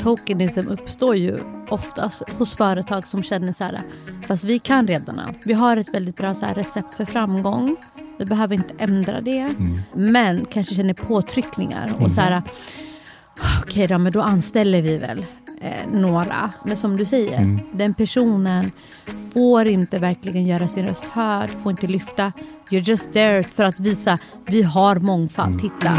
tokenism uppstår ju oftast hos företag som känner så här, fast vi kan redan allt. Vi har ett väldigt bra så här, recept för framgång. Vi behöver inte ändra det. Men kanske känner påtryckningar. Och så här, okej då, men då anställer vi väl eh, några. Men som du säger, den personen får inte verkligen göra sin röst hörd, får inte lyfta. You're just there för att visa, vi har mångfald, titta.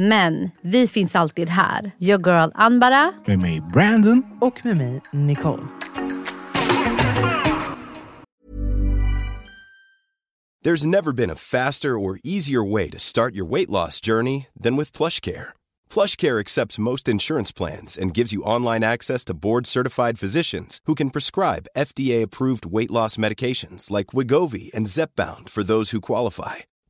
Men vi finns alltid här. Your girl Anbara. Med mig Brandon. Och med mig, Nicole. There's never been a faster or easier way to start your weight loss journey than with PlushCare. PlushCare accepts most insurance plans and gives you online access to board-certified physicians who can prescribe FDA-approved weight loss medications like Wigovi and Zepbound for those who qualify.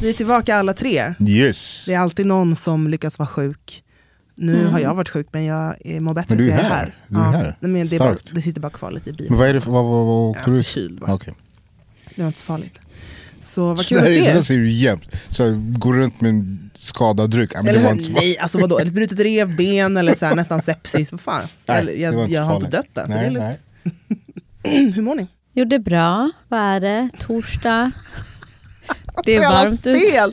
vi är tillbaka alla tre. Yes. Det är alltid någon som lyckas vara sjuk. Nu har jag varit sjuk men jag är- mår bättre Men du så är jag är här. Du är här. Nej, men det, är bara, det sitter bara kvar lite i bilen. Men vad är det för, vad, vad, vad åkte Ja, du ut? förkyld bara. Okej. Det var inte så farligt. Så vad Så kul det att se er. där ser du jämt. Så går runt med en skadad dryck. Ja, men Eller det var hur? inte så farligt. Nej, alltså vadå? Ett brutet revben eller så här, nästan sepsis. Vad fan? Nej, jag jag, jag, så har inte dött än, så Nej, det är lugnt. nej. Hur mår ni? Jo, det är bra. Vad är det? Torsdag. Det är varmt fel!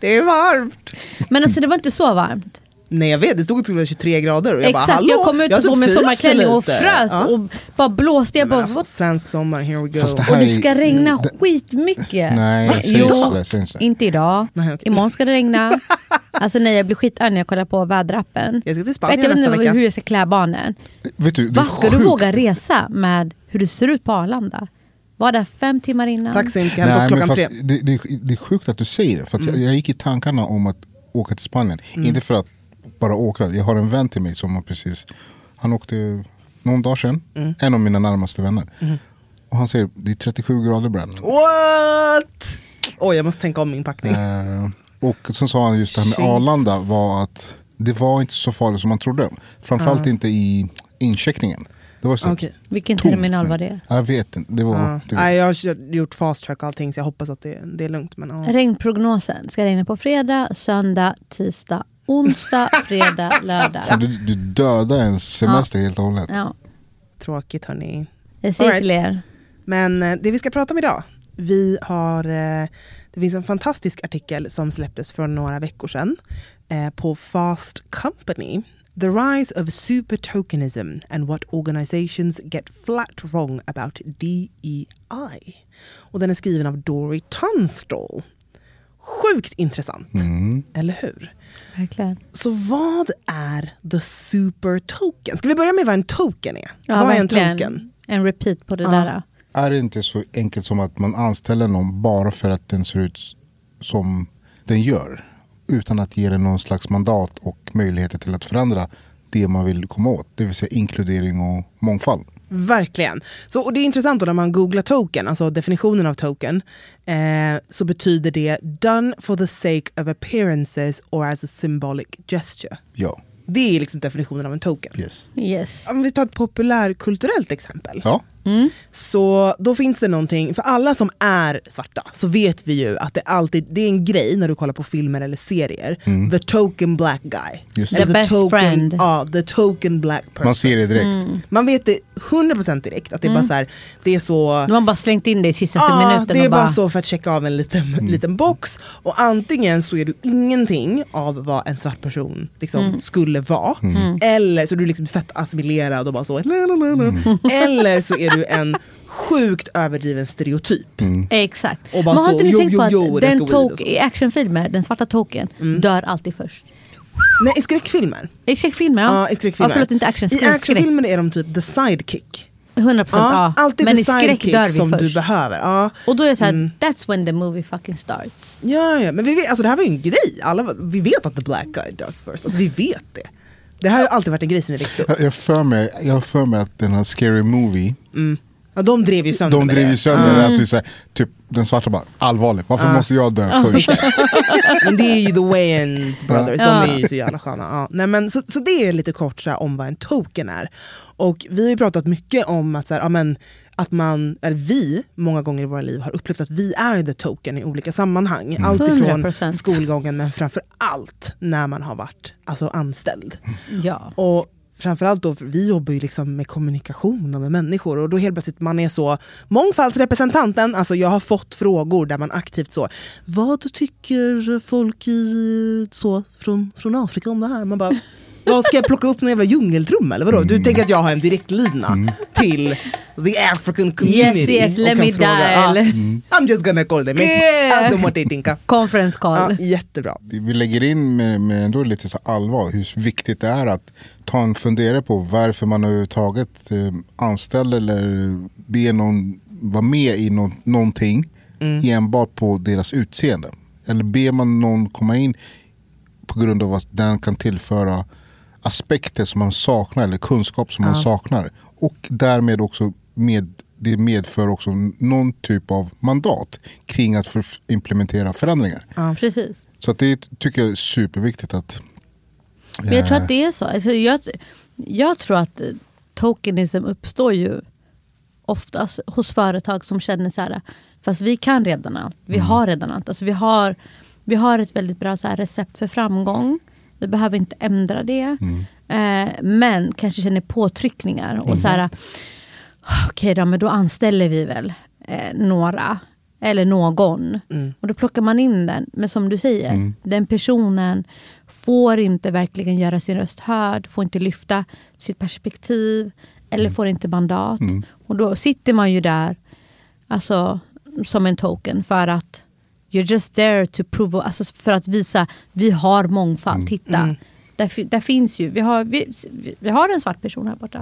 Det är varmt! Men alltså det var inte så varmt. Nej jag vet, det stod att det var 23 grader och jag bara Exakt, hallå? jag kom ut Jag på med fryser sommarklänning och frös Ja. och bara blåste. Jag bara, alltså, svensk sommar, here we go. Det och det är- ska regna det- skitmycket. Nej, jag säger Jo, jag säger inte idag. Nej, okej. Imorgon ska det regna. Alltså nej, jag blir skitarg när jag kollar på väderappen. Jag ska till För att Spanien jag vet nästa inte vecka. hur jag ska klä barnen. Vet du, det är Vad ska du våga resa med hur det ser ut på Arlanda? Var där fem timmar innan. Taxin ska hämta oss klockan tre. Mm. det, det, det är sjukt att du säger det. För att jag, jag gick i tankarna om att åka till Spanien. Inte för att bara åka. Jag har en vän till mig som har precis, han åkte någon dag sedan. Mm. En av mina närmaste vänner. Och han säger det är 37 grader Brandon. What? Oj, jag måste tänka om min packning. Eh, och så sa han just det här med Jesus. Arlanda var att det var inte så farligt som man trodde. Framförallt inte i incheckningen. Det var så Okej. Vilken terminal var det? Jag vet inte. Det var, Ja. det var, Nej, jag har gjort fast track och allting så jag hoppas att det, det är lugnt. Men, ja. Regnprognosen ska regna på fredag, söndag, tisdag, onsdag, fredag, lördag. Du, du dödar en semester helt och hållet. Ja, Tråkigt hörni. jag säger All till er. Men eh, det vi ska prata om idag, vi har, eh, det finns en fantastisk artikel som släpptes för några veckor sedan eh, på Fast Company. The rise of super tokenism and what organizations get flat wrong about DEI. Och den är skriven av Dory Tunstall. Sjukt intressant, Mm. eller hur? Verkligen. Så vad är the super token? Ska vi börja med vad en token är? Ja, vad är en verkligen. token? En repeat på det Ja. där. Är det inte så enkelt som att man anställer någon bara för att den ser ut som den gör? Utan att ge den någon slags mandat och möjligheter till att förändra det man vill komma åt. Det vill säga inkludering och mångfald. Verkligen. Så, och det är intressant då när man googlar token, alltså definitionen av token, eh, så betyder det done for the sake of appearances or as a symbolic gesture. Ja, Det är liksom definitionen av en token. yes. Yes. Om vi tar ett populärkulturellt exempel. Ja, Så då finns det någonting, för alla som är svarta så vet vi ju att det alltid det är en grej när du kollar på filmer eller serier. The token black guy. Just det. The best token, friend. Ja, the token black person. man ser det direkt. Mm. Man vet det 100% direkt, att det är bara så här, det är så... De har bara slängt in det i sista Ja, minuten. det är och bara bara, så för att checka av en liten, liten box. Och antingen så är du ingenting av vad en svart person liksom skulle vara. Eller så är du liksom fett assimilerad och bara så. La, la, la, la. Eller så är du en sjukt överdriven stereotyp. Exakt. Och bara Men har så, inte ni jo, tänkt på jo, att jo, den tok, i actionfilmer, den svarta token, dör alltid först? Nej, i skräckfilmer. I skräckfilmer ja. Ja, i skräckfilmer. Ja, förlåt, inte action. I Skräck. actionfilmer är de typ the sidekick. 100% Ja, ja. alltid Men the i skräck dör vi som du först. behöver. Ja. Och då är det så här, Mm. that's when the movie fucking starts. Ja, ja, men vi vet, alltså det här var ju en grej. Alla, vi vet att the black guy does first. Alltså, vi vet det. Det här har alltid varit en grej som vi växte upp. Jag har för mig, jag för mig att den här Scary Movie, Ja, de drev ju sönder de drev ju sönder det. Att du säger, typ, den svarta bara, allvarligt, varför måste jag dö först? Men det är ju the Wayans brothers, Ja. de är ju så jävla sköna. Ja. Nej, men, så, så det är lite kort så här, om vad en token är. Och vi har ju pratat mycket om att, så här, ja, men, att man, eller vi, många gånger i våra liv har upplevt att vi är the token i olika sammanhang. Allt ifrån 100%. skolgången men framför allt när man har varit alltså, anställd. Ja. Och framförallt då, vi jobbar ju liksom med kommunikation och med människor och då helt plötsligt man är så mångfaldsrepresentanten, alltså jag har fått frågor där man aktivt så, vad tycker folk i, så, från, från Afrika om det här? Man bara, vad ska jag plocka upp någon jävla djungeltrumma eller vadå? Du tänker att jag har en direktlina till the African community? Yes, yes, let me fråga, dial. "Ah, I'm just gonna call them, Yeah. Ja, Conference call. jättebra. Vi lägger in med, med ändå lite så allvar hur viktigt det är att ta en fundera på varför man överhuvudtaget eh, anställer eller ber någon vara med i nå- någonting enbart på deras utseende. Eller ber man någon komma in på grund av att den kan tillföra aspekter som man saknar eller kunskap som man saknar. Och därmed också med, det medför också någon typ av mandat kring att för, implementera förändringar. Precis. Så att det tycker jag är superviktigt att... Men jag tror eh, att det är så. Alltså jag, jag tror att eh, tokenism uppstår ju oftast hos företag som känner så här, fast vi kan redan allt. Vi har redan allt. Alltså vi, har, vi har ett väldigt bra så recept för framgång. Vi behöver inte ändra det. Eh, men kanske känner påtryckningar. Och så här, okej då, men då anställer vi väl eh, några. Eller någon. Och då plockar man in den. Men som du säger, den personen får inte verkligen göra sin röst hörd. Får inte lyfta sitt perspektiv. Eller får inte mandat. Och då sitter man ju där alltså, som en token för att you're just there to prove, alltså för att visa vi har mångfald. Titta, där, fi- där finns ju, vi har, vi, vi har en svart person här borta.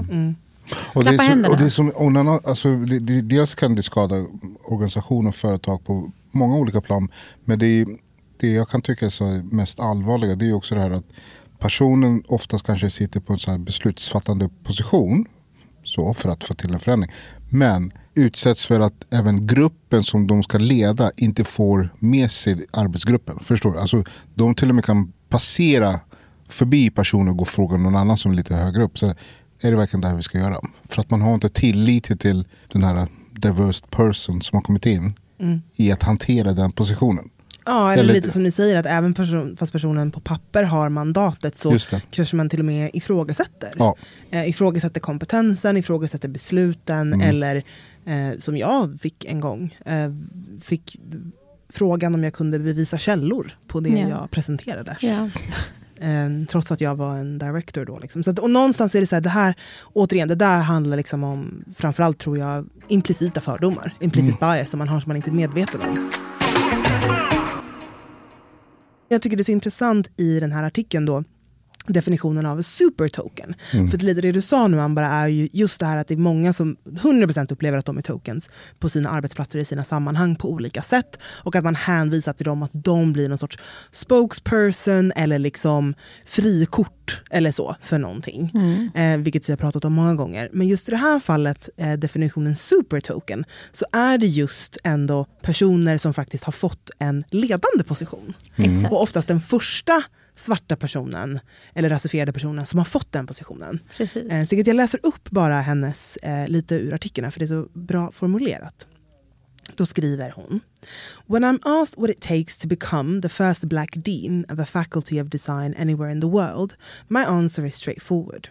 Och det, är Klappa så, och det, är som, annan- alltså, det, det, dels kan det skada organisationer och företag på många olika plan. Men det, är- det jag kan tycka är så mest allvarliga det är också det här att personen oftast kanske sitter på en så här beslutsfattande position så, för att få till en förändring. Men utsätts för att även gruppen som de ska leda inte får med sig arbetsgruppen. Förstår du? Alltså, de till och med kan passera förbi personer och gå och fråga någon annan som är lite högre upp. Så är det verkligen det här vi ska göra? För att man har inte tillit till den här diverse person som har kommit in i att hantera den positionen. Ja, eller, Eller- lite som ni säger, att även person, fast personen på papper har mandatet så kanske man till och med ifrågasätter. Ja. Eh, ifrågasätter kompetensen, ifrågasätter besluten Mm. eller eh, som jag fick en gång, eh, fick frågan om jag kunde bevisa källor på det Ja. jag presenterade. Ja. Eh, trots att jag var en director då. Liksom. Så att, och någonstans är det så här, det här, återigen, det där handlar liksom om, framförallt tror jag, implicita fördomar. Implicit bias som man har som man inte är medveten om. Jag tycker det är så intressant i den här artikeln då definitionen av supertoken. Mm. För lite det du sa nu Ambara är ju just det här att det är många som 100% upplever att de är tokens på sina arbetsplatser i sina sammanhang på olika sätt och att man hänvisar till dem att de blir någon sorts spokesperson eller liksom frikort eller så för någonting. Eh, vilket vi har pratat om många gånger. Men just i det här fallet, eh, definitionen supertoken, så är det just ändå personer som faktiskt har fått en ledande position. Exakt. Och oftast den första svarta personen eller rasifierade personen som har fått den positionen. Precis. Eh, så jag läser upp bara hennes eh, lite ur artikeln för det är så bra formulerat. Då skriver hon. When I'm asked what it takes to become the first black dean of a faculty of design anywhere in the world, my answer is straightforward.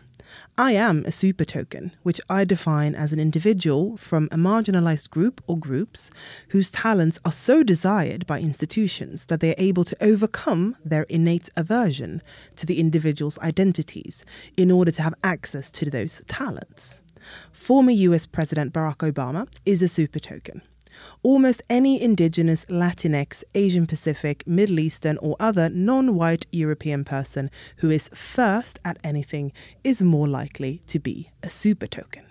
I am a super token, which I define as an individual from a marginalized group or groups whose talents are so desired by institutions that they are able to overcome their innate aversion to the individual's identities in order to have access to those talents. Former US President Barack Obama is a super token. Almost any indigenous, Latinx, Asian Pacific, Middle Eastern, or other non white European person who is first at anything is more likely to be a super token.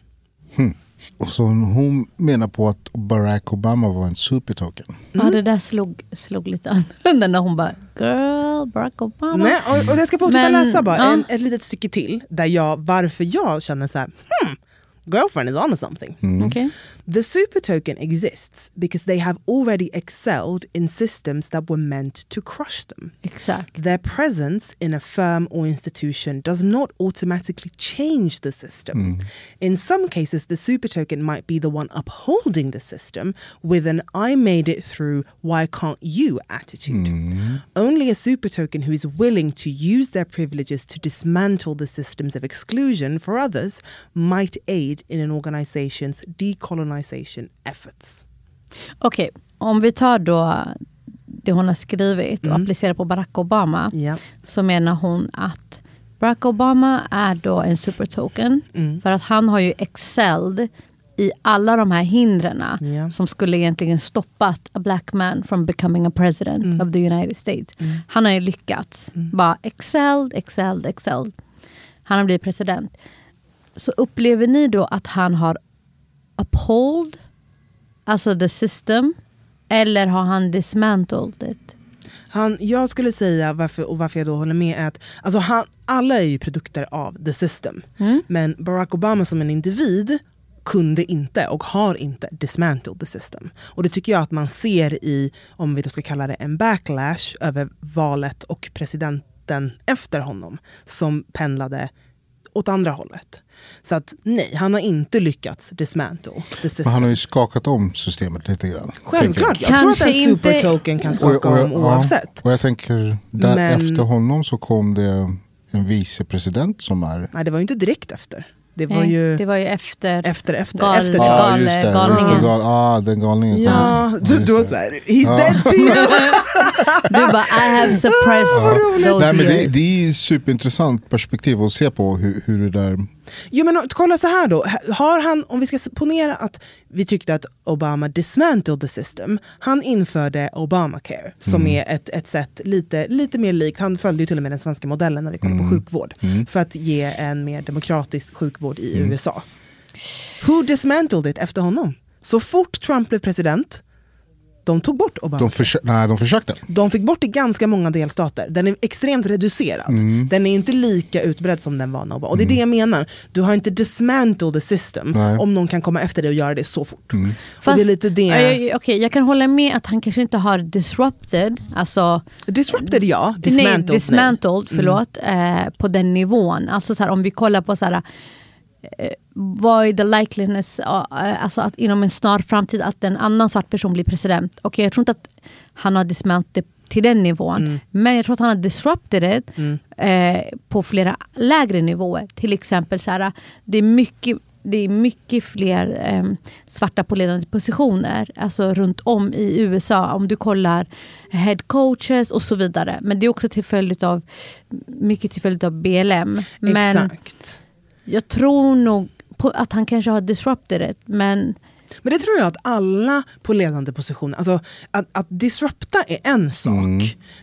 Och så hon menar på att Barack Obama var en supertoken. Ja, det där slog, slog lite annorlunda när hon bara “girl, Barack Obama”. Nej, och, och jag ska fortsätta Men, läsa bara ja. en, ett litet stycke till där jag, varför jag känner så här, hmm, girlfriend is on something. Okej. The super token exists because they have already excelled in systems that were meant to crush them. Exakt. Their presence in a firm or institution does not automatically change the system. Hmm. In some cases, the super token might be the one upholding the system with an I made it through, why can't you attitude. Hmm. Only a super token who is willing to use their privileges to dismantle the systems of exclusion for others might aid in an organization's decolonization efforts. Okej, om vi tar då det hon har skrivit och applicerar på Barack Obama Ja. så menar hon att Barack Obama är då en supertoken för att han har ju excelled i alla de här hindren Ja. som skulle egentligen stoppat a black man from becoming a president of the United States. Han har ju lyckats. Bara excelled, excelled, excelled. Han har blivit president. Så upplever ni då att han har uphold, alltså the system, eller har han dismantled it? Han, jag skulle säga, varför, och varför jag då håller med, är att alltså han, alla är ju produkter av the system. Men Barack Obama som en individ kunde inte och har inte dismantled the system. Och det tycker jag att man ser i, om vi då ska kalla det en backlash över valet och presidenten efter honom som pendlade åt andra hållet. Så att nej, han har inte lyckats dismantle the system. Men han har ju skakat om systemet lite grann. Självklart, jag Kanske tror att en inte- supertoken kan jag. skaka Och- och- om ja, oavsett. och jag tänker, där Men- efter honom så kom det en vicepresident som är... Nej, det var ju inte direkt efter. Det var Nej, ju det var ju efter. efter, efter, Gal- efter Ja, gal- just det. Just galningen. det gal, ah, den galningen. Ja, Ja, så just då det. såhär, he's dead to you. Du bara I have suppressed those Nej, men det, det är ett superintressant perspektiv att se på hur, hur det där... Jo men kolla så här då, har han, om vi ska ponera att vi tyckte att Obama dismantled the system, han införde Obamacare som är ett, ett sätt lite, lite mer likt, han följde ju till och med den svenska modellen när vi kollar på sjukvård, för att ge en mer demokratisk sjukvård i USA. Who dismantled it efter honom? Så fort Trump blev president, de tog bort Obama. De, försö- nej, de försökte. De fick bort i ganska många delstater. Den är extremt reducerad. Mm. Den är inte lika utbredd som den var när Obama. Och det är det jag menar. Du har inte dismantled the system Nej. Mm. om någon kan komma efter dig och göra det så fort. Och Fast- det är lite det. Okej, jag kan hålla med att han kanske inte har disrupted, alltså Disrupted ja, nej, dismantled nej. dismantled förlåt, eh, på den nivån. Alltså så här, om vi kollar på så här, vad är the likeliness eh, alltså att inom en snar framtid att en annan svart person blir president. Okej, jag tror inte att han har dismantled till den nivån. Mm. Men jag tror att han har disrupted it eh, på flera lägre nivåer. Till exempel så här, det är mycket det är mycket fler eh, svarta på ledande positioner alltså runt om i USA. Om du kollar head coaches och så vidare. Men det är också till följd av mycket till följd av BLM. Men Exakt jag tror nog på att han kanske har disrupted it. Men men det tror jag att alla på ledande positioner, alltså att, att disrupta är en sak. Mm.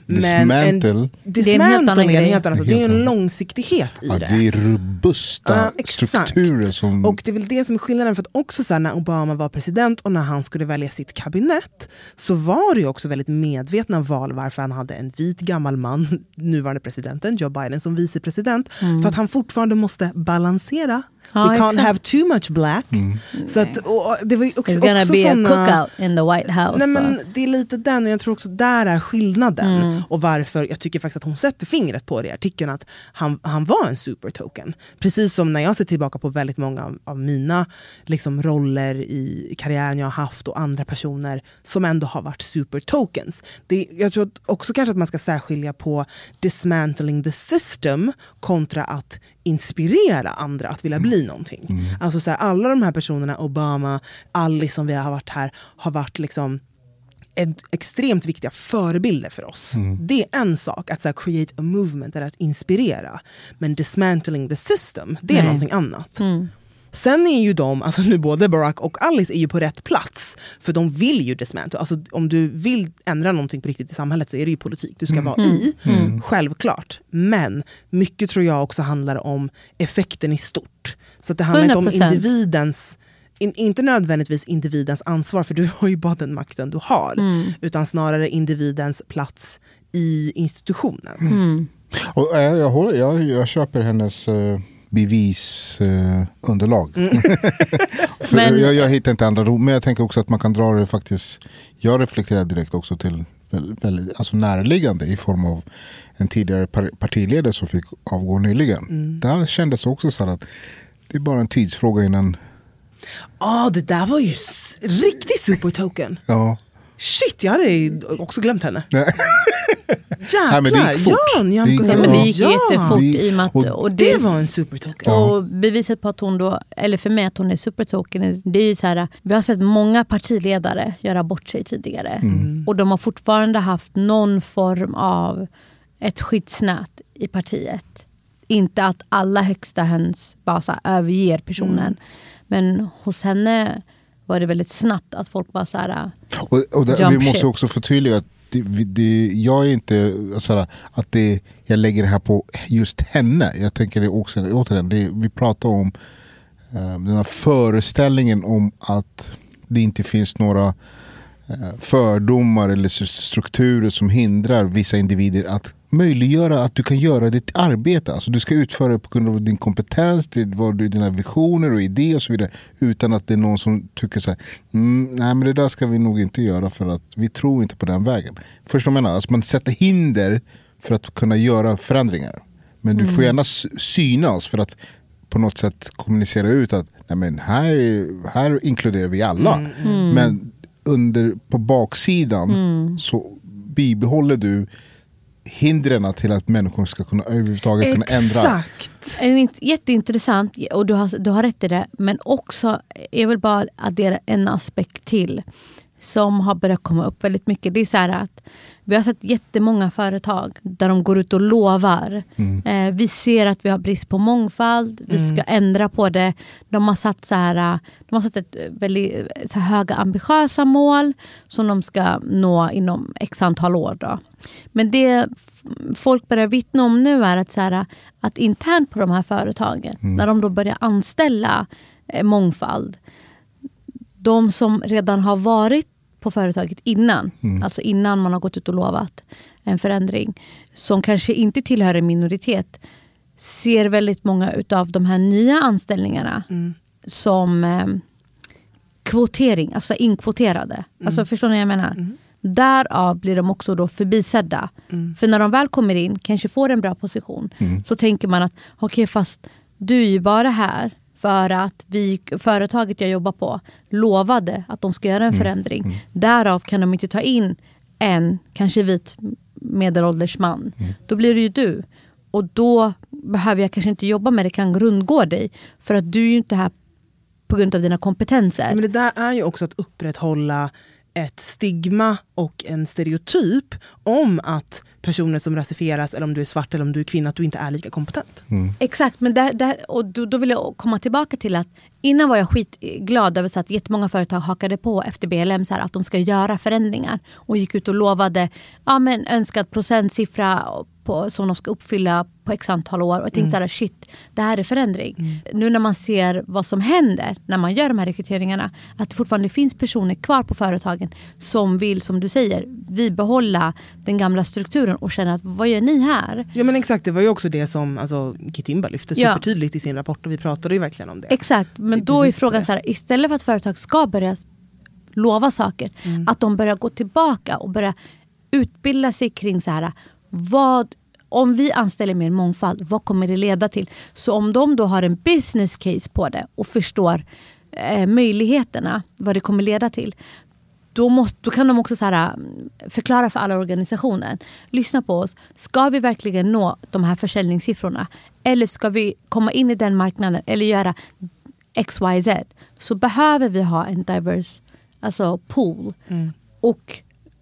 Dismantle. En, dismantle är en helt annan. Det är en långsiktighet i ja, det. Det är robusta ja, strukturer. Som... Och det är väl det som är skillnaden. För att också så här, när Obama var president och när han skulle välja sitt kabinett så var det också väldigt medvetna val varför han hade en vit gammal man, nuvarande presidenten Joe Biden som vicepresident. Mm. För att han fortfarande måste balansera Ja, We can't have too much black. Mm. Så att, och det var också, It's gonna också be såna, a cookout in the White House. Nej, men det är lite den, och jag tror också där är skillnaden. Mm. Och varför jag tycker faktiskt att hon sätter fingret på det i artikeln, att han, han var en supertoken. Precis som när jag ser tillbaka på väldigt många av, av mina liksom, roller i karriären jag har haft och andra personer som ändå har varit supertokens. Det, jag tror också kanske att man ska särskilja på dismantling the system kontra att inspirera andra att vilja bli någonting. Mm. Alltså så här, alla de här personerna, Obama, Alice som vi har varit här, har varit liksom ett, extremt viktiga förebilder för oss. Mm. Det är en sak, att så här, create a movement, eller att inspirera. Men dismantling the system, det är Nej. någonting annat. Mm. Sen är ju de, alltså nu både Barack och Alice är ju på rätt plats. För de vill ju dismantle. Alltså om du vill ändra någonting på riktigt i samhället så är det ju politik du ska mm. vara i. Mm. mm. Självklart. Men mycket tror jag också handlar om effekten i stort. Så det handlar 100%. inte om individens in, inte nödvändigtvis individens ansvar, för du har ju bara den makten du har. Mm. Utan snarare individens plats i institutionen. Mm. Och jag, jag, jag, jag köper hennes uh bevisunderlag. Eh, mm. men, jag, jag hittar inte andra ord, men jag tänker också att man kan dra det faktiskt. Jag reflekterar direkt också till väldigt, alltså närliggande i form av en tidigare partiledare som fick avgå nyligen. Mm. Där kändes också så att det är bara en tidsfråga innan... Ja, oh, det där var ju riktigt supertoken. ja. Shit, jag hade också glömt henne. Jäklar, Nej, det gick fort. Ja, Nyamko det, men det gick ja. jättefort i och med att, och det, det var en supertoken. Och beviset på att hon då, eller för mig att hon är supertoken, det är ju så här, vi har sett många partiledare göra bort sig tidigare. Mm. Och de har fortfarande haft någon form av ett skyddsnät i partiet. Inte att alla högsta höns bara så överger personen. Mm. Men hos henne var det väldigt snabbt att folk bara så här, och, och det, Vi måste också förtydliga att det, det, jag är inte såhär, att det, jag lägger det här på just henne. Jag tänker det också, återigen, det, vi pratar om uh, den här föreställningen om att det inte finns några uh, fördomar eller strukturer som hindrar vissa individer att möjliggöra att du kan göra ditt arbete. Alltså du ska utföra det på grund av din kompetens, dina visioner och idéer och så vidare. Utan att det är någon som tycker så här, mm, nej men det där ska vi nog inte göra för att vi tror inte på den vägen. Först jag menar, alltså man sätter hinder för att kunna göra förändringar. Men du får mm. gärna synas för att på något sätt kommunicera ut att nej men här, här inkluderar vi alla. Mm. mm. Men under, på baksidan mm. så bibehåller du hindren till att människor ska kunna överhuvudtaget kunna ändra. Exakt! Jätteintressant, och du har, du har rätt i det. Men också, jag vill bara addera en aspekt till som har börjat komma upp väldigt mycket. Det är så att vi har sett jättemånga företag där de går ut och lovar. Mm. Eh, vi ser att vi har brist på mångfald, vi ska mm. ändra på det. De har satt, så här, de har satt ett väldigt så höga ambitiösa mål som de ska nå inom x antal år. Då. Men det folk börjar vittna om nu är att, så här, att internt på de här företagen, mm. när de då börjar anställa eh, mångfald, de som redan har varit på företaget innan, mm. alltså innan man har gått ut och lovat en förändring, som kanske inte tillhör en minoritet, ser väldigt många av de här nya anställningarna mm. som eh, kvotering, alltså inkvoterade. Mm. Alltså, förstår ni vad jag menar? Mm. Därav blir de också då förbisedda. Mm. För när de väl kommer in, kanske får en bra position, mm. så tänker man att okej okay, fast du är ju bara här för att vi, företaget jag jobbar på lovade att de ska göra en mm. förändring. Mm. Därav kan de inte ta in en, kanske vit medelålders man. Mm. Då blir det ju du. Och då behöver jag kanske inte jobba med det, kan rundgå dig. För att du är ju inte här på grund av dina kompetenser. Men det där är ju också att upprätthålla ett stigma och en stereotyp om att personer som rasifieras, eller om du är svart eller om du är kvinna, att du inte är lika kompetent. Mm. Exakt, men där, där, och då, då, vill jag komma tillbaka till att innan var jag skitglad över att jättemånga företag hakade på efter BLM så här, att de ska göra förändringar och gick ut och lovade ja, men önskad procentsiffra på, som de ska uppfylla på x antal år. Och jag tänkte mm. så shit, det här är förändring. Mm. Nu när man ser vad som händer när man gör de här rekryteringarna, att det fortfarande finns personer kvar på företagen som vill, som du säger, vi behålla den gamla strukturen och känna att vad gör ni här? Ja men exakt, det var ju också det som alltså, Kitimba lyfte supertydligt ja. i sin rapport och vi pratade ju verkligen om det. Exakt, men då är frågan så här, istället för att företag ska börja lova saker, mm. att de börjar gå tillbaka och börja utbilda sig kring så här, vad, om vi anställer mer mångfald, vad kommer det leda till? Så om de då har en business case på det och förstår eh, möjligheterna, vad det kommer leda till. Då, måste, då kan de också så här, mm, förklara för alla organisationer. Lyssna på oss. Ska vi verkligen nå de här försäljningssiffrorna? Eller ska vi komma in i den marknaden eller göra XYZ? Så behöver vi ha en diverse alltså pool. Mm. Och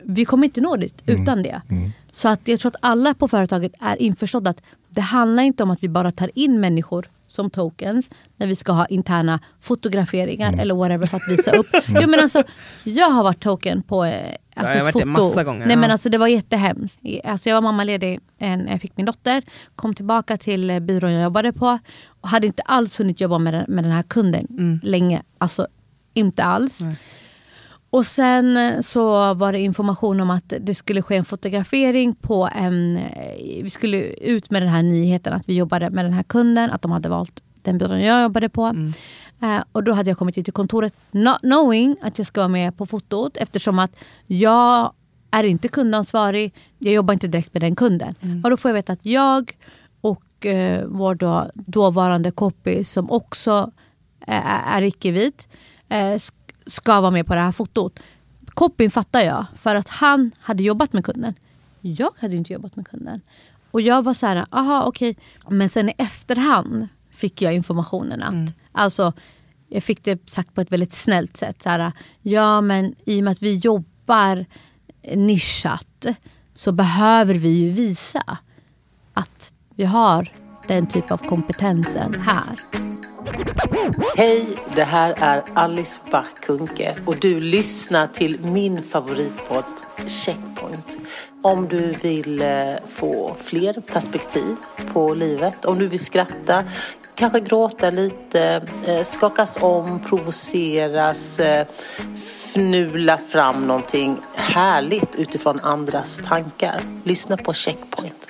vi kommer inte nå dit mm. utan det. Mm. Så att jag tror att alla på företaget är införstådda att det handlar inte om att vi bara tar in människor som tokens när vi ska ha interna fotograferingar mm. eller whatever för att visa upp. Mm. Jo, men alltså, jag har varit token på eh, alltså, ja, jag har varit foto. massa gånger. Nej, men alltså, det var jättehemskt. Alltså, jag var mammaledig när jag fick min dotter, kom tillbaka till eh, byrån jag jobbade på och hade inte alls hunnit jobba med den, med den här kunden mm. länge. Alltså inte alls. Nej. Och sen eh, så var det information om att det skulle ske en fotografering på en... Eh, vi skulle ut med den här nyheten att vi jobbade med den här kunden, att de hade valt den byrån jag jobbade på. Mm. Uh, och då hade jag kommit in till kontoret not knowing att jag ska vara med på fotot eftersom att jag är inte kundansvarig, jag jobbar inte direkt med den kunden. Mm. Och då får jag veta att jag och uh, vår då, dåvarande copy som också uh, är icke-vit ska vara med på det här fotot. Copyn fattar jag, för att han hade jobbat med kunden. Jag hade inte jobbat med kunden. Och jag var så här, aha okej. Okay. Men sen i efterhand fick jag informationen att, mm. alltså jag fick det sagt på ett väldigt snällt sätt. Så här, ja men i och med att vi jobbar nischat så behöver vi ju visa att vi har den typ av kompetensen här. Hej, det här är Alice Bakunke och du lyssnar till min favoritpodd Checkpoint. Om du vill eh, få fler perspektiv på livet, om du vill skratta, kanske gråta lite, eh, skakas om, provoceras, eh, fnula fram någonting härligt utifrån andras tankar. Lyssna på Checkpoint.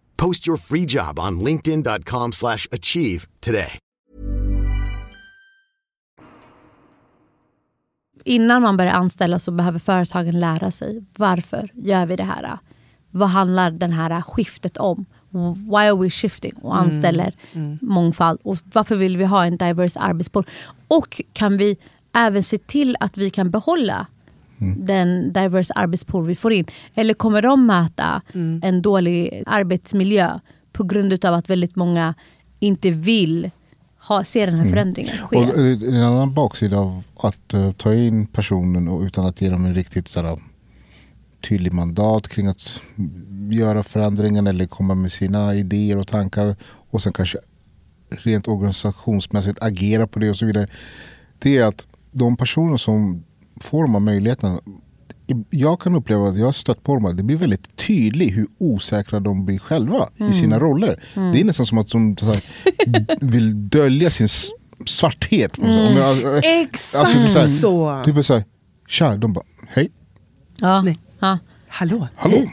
Post your free job on linkedin.com slash achieve today. Innan man börjar anställa så behöver företagen lära sig varför gör vi det här? Vad handlar det här skiftet om? Why are we shifting? Och mm. anställer mm. Mm. mångfald. Och varför vill vi ha en diverse arbetspool? Och kan vi även se till att vi kan behålla mm. den diverse arbetspool vi får in? Eller kommer de möta mm. en dålig arbetsmiljö på grund av att väldigt många inte vill ha, se den här mm. förändringen ske? Och eh, en annan baksida av att uh, ta in personen och utan att ge dem en riktigt sådär, tydlig mandat kring att göra förändringen eller komma med sina idéer och tankar och sen kanske rent organisationsmässigt agera på det och så vidare det är att de personer som får de här möjligheterna jag kan uppleva att jag har stött på dem, det blir väldigt tydligt hur osäkra de blir själva mm. i sina roller. Mm. Det är nästan som att de här, vill dölja sin svarthet. Mm. Jag, Exakt alltså, så. Här. Typ så här, tja, de bara, hej. Ja. Nej. Ja hallå, hallå.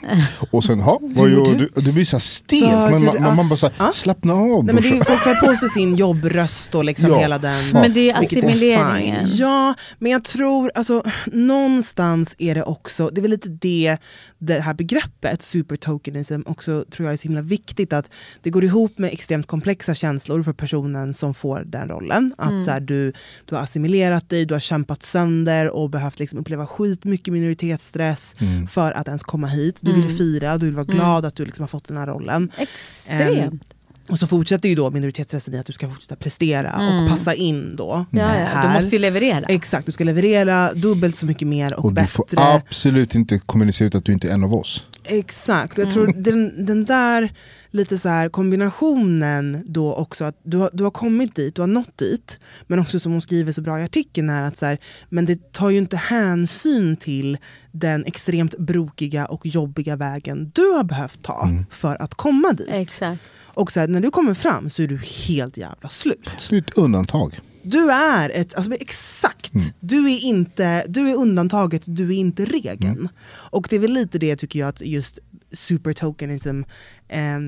Och sen, ha, vad gör du? Det blir så stelt, men man, man, man bara så här, slappna av Nej, men det är, Folk tar på sig sin jobbröst och liksom ja. hela den. Men det är assimileringen. Är ja, men jag tror, alltså, någonstans är det också, det är väl lite det, det här begreppet supertokenism också tror jag är så himla viktigt. Att det går ihop med extremt komplexa känslor för personen som får den rollen. Att mm. så här, du, du har assimilerat dig, du har kämpat sönder och behövt liksom uppleva skitmycket minoritetsstress mm. för att ens komma hit. Du vill mm. fira, du vill vara mm. glad att du liksom har fått den här rollen. Extremt. Um, och så fortsätter ju då minoritetsstressen i att du ska fortsätta prestera mm. och passa in då. Ja, ja. Du måste ju leverera. Exakt, du ska leverera dubbelt så mycket mer och, och bättre. Du får absolut inte kommunicera ut att du inte är en av oss. Exakt, jag tror den, den där lite så här kombinationen då också att du har, du har kommit dit, du har nått dit. Men också som hon skriver så bra i artikeln är att så här, men det tar ju inte hänsyn till den extremt brokiga och jobbiga vägen du har behövt ta mm. för att komma dit. Exakt. Och så här, när du kommer fram så är du helt jävla slut. Du är ett undantag. Du är ett, alltså exakt, mm. du, är inte, du är undantaget, du är inte regeln. Mm. Och det är väl lite det tycker jag att just supertokenism eh,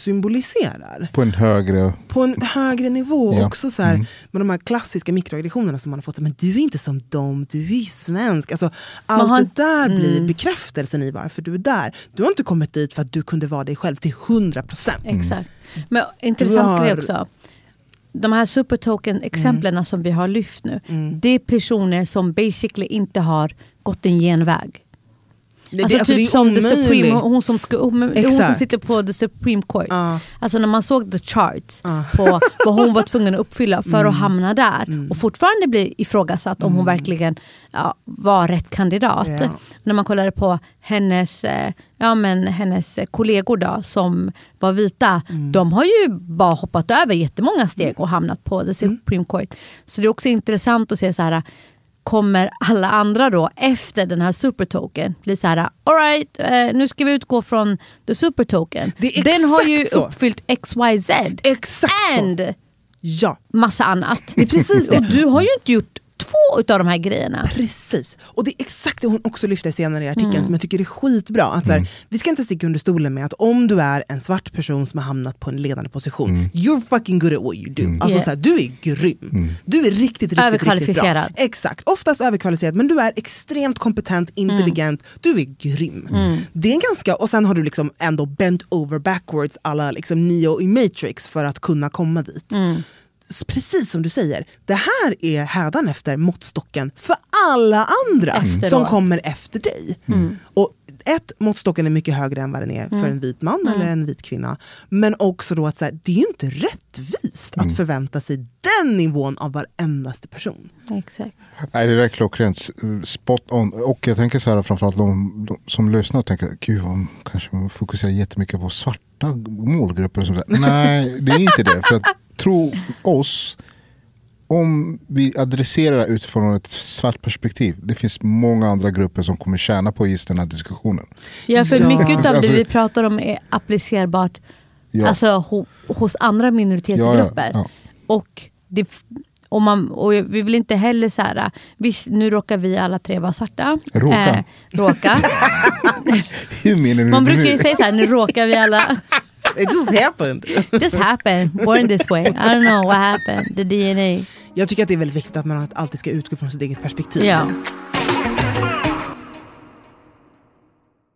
symboliserar. På en högre, på en högre nivå. Ja. Också så här, mm. med de här klassiska mikroaggressionerna som man har fått. Men du är inte som dem, du är ju svensk. Alltså, allt har, det där mm. blir bekräftelsen i varför du är där. Du har inte kommit dit för att du kunde vara dig själv till 100%. Exakt. Men intressant har, grej också de här supertoken-exemplen mm. som vi har lyft nu, mm. det är personer som basically inte har gått en genväg. Det, alltså, alltså typ som the Supreme, hon som, ska, hon, hon som sitter på the Supreme Court. Uh. Alltså när man såg the charts uh. på vad hon var tvungen att uppfylla för mm. att hamna där mm. och fortfarande bli ifrågasatt om hon mm. verkligen ja, var rätt kandidat. Yeah. När man kollade på hennes, eh, ja, men hennes kollegor då, som var vita, mm. de har ju bara hoppat över jättemånga steg och hamnat på the mm. Supreme Court. Så det är också intressant att se så här kommer alla andra då efter den här supertoken bli så här, alright, eh, nu ska vi utgå från the supertoken. Den har ju så. uppfyllt XYZ. Exakt and så. Ja. massa annat. Det är precis det. Och du har ju inte gjort två av de här grejerna. Precis. Och det är exakt det hon också lyfter senare i artikeln mm. som jag tycker är skitbra. Att så här, mm. Vi ska inte sticka under stolen med att om du är en svart person som har hamnat på en ledande position, mm. you're fucking good at what you do. Mm. Alltså, yeah. så här, du är grym. Mm. Du är riktigt, riktigt, överkvalificerad. Riktigt bra. Exakt, oftast överkvalificerad men du är extremt kompetent, intelligent, du är grym. Det är en ganska, och sen har du liksom ändå bent over backwards alla liksom Neo i Matrix för att kunna komma dit precis som du säger, det här är hädanefter måttstocken för alla andra Efteråt. som kommer efter dig. Mm. Och ett, måttstocken är mycket högre än vad den är mm. för en vit man mm. eller en vit kvinna. Men också då att så här, det är ju inte rättvist att mm. förvänta sig den nivån av varendaste person. Exakt. Nej, det där är klockrent. Spot on. Och jag tänker så här, framförallt de, de som lyssnar och tänker, gud vad kanske man fokuserar jättemycket på svarta målgrupper. Och sånt Nej, det är inte det. För att tro oss, om vi adresserar det utifrån ett svart perspektiv, det finns många andra grupper som kommer tjäna på just den här diskussionen. Ja, för ja. mycket av det alltså, vi pratar om är applicerbart ja. alltså, ho, hos andra minoritetsgrupper. Ja, och det, och, man, och vi vill inte heller så här, visst nu råkar vi alla tre vara svarta. Råka? Eh, råka. Hur menar du Man brukar ju säga så här, nu råkar vi alla It just happened. just happened. Born this way. I don't know what happened. The DNA. Jag tycker att det är väldigt viktigt att man alltid ska utgå från sitt eget perspektiv. Ja.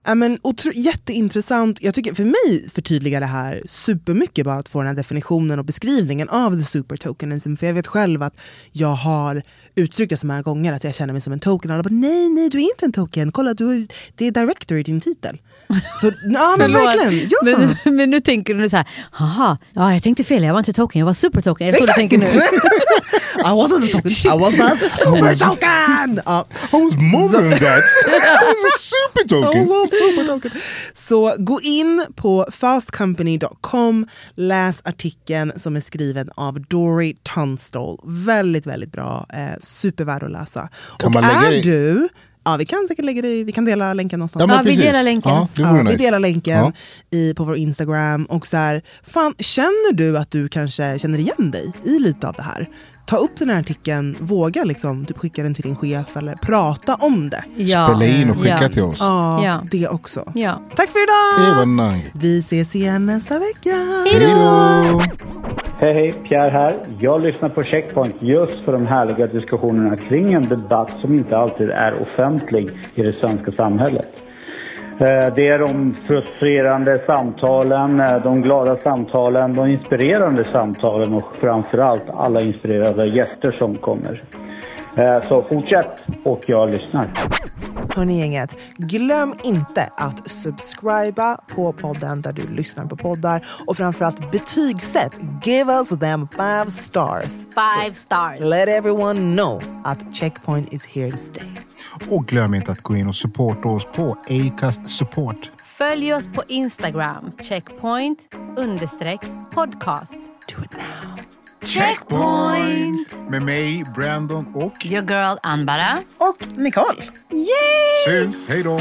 Ja, men, jätteintressant. Jag tycker för mig förtydligar det här supermycket bara att få den här definitionen och beskrivningen av the supertokenism. För jag vet själv att jag har uttryckt det så många gånger att jag känner mig som en token. Alla bara nej, nej du är inte en token. Kolla, du, det är director i din titel. Så, ja men verkligen. Ja. Men, men nu tänker du så här, haha, ja, jag tänkte fel, jag var inte token, jag var supertoken. Är det så du tänker nu? I wasn't a token, I was a super token! Ja. I was more than that. I was a super token. I was a super token. Så gå in på fastcompany.com, läs artikeln som är skriven av Dory Tunstall. Väldigt, väldigt bra. Eh, supervärd att läsa. Kan Och man lägga är du Ja, vi kan säkert lägga det, i- vi kan dela länken någonstans. Ja, Ja, vi delar länken. Ja, det Ja, vore Vi nice. delar länken Ja. i, på vår Instagram. Och så här, fan, känner du att du kanske känner igen dig i lite av det här? Ta upp den här artikeln, våga liksom, typ skicka den till din chef eller prata om det. Ja. Spela in och skicka ja. till oss. Ja, Ja. det också. Ja. Tack för Det idag! Vi ses igen nästa vecka. Hej då! Hej, hej, Pierre här. Jag lyssnar på Checkpoint just för de härliga diskussionerna kring en debatt som inte alltid är offentlig i det svenska samhället. Eh, Det är de frustrerande samtalen, eh, de glada samtalen, de inspirerande samtalen och framförallt alla inspirerade gäster som kommer. Eh, Så fortsätt och jag lyssnar. Hörni gänget, glöm inte att subscriba på podden där du lyssnar på poddar och framförallt betygsätt. Give us them five stars. Five stars. Let everyone know att Checkpoint is here to stay. Och glöm inte att gå in och supporta oss på Acast Support. Följ oss på Instagram, checkpoint understreck podcast. Do it now. Checkpoint! Med mig, Brandon och... Your girl Anbara. Och Nicole. Syns! Hej då!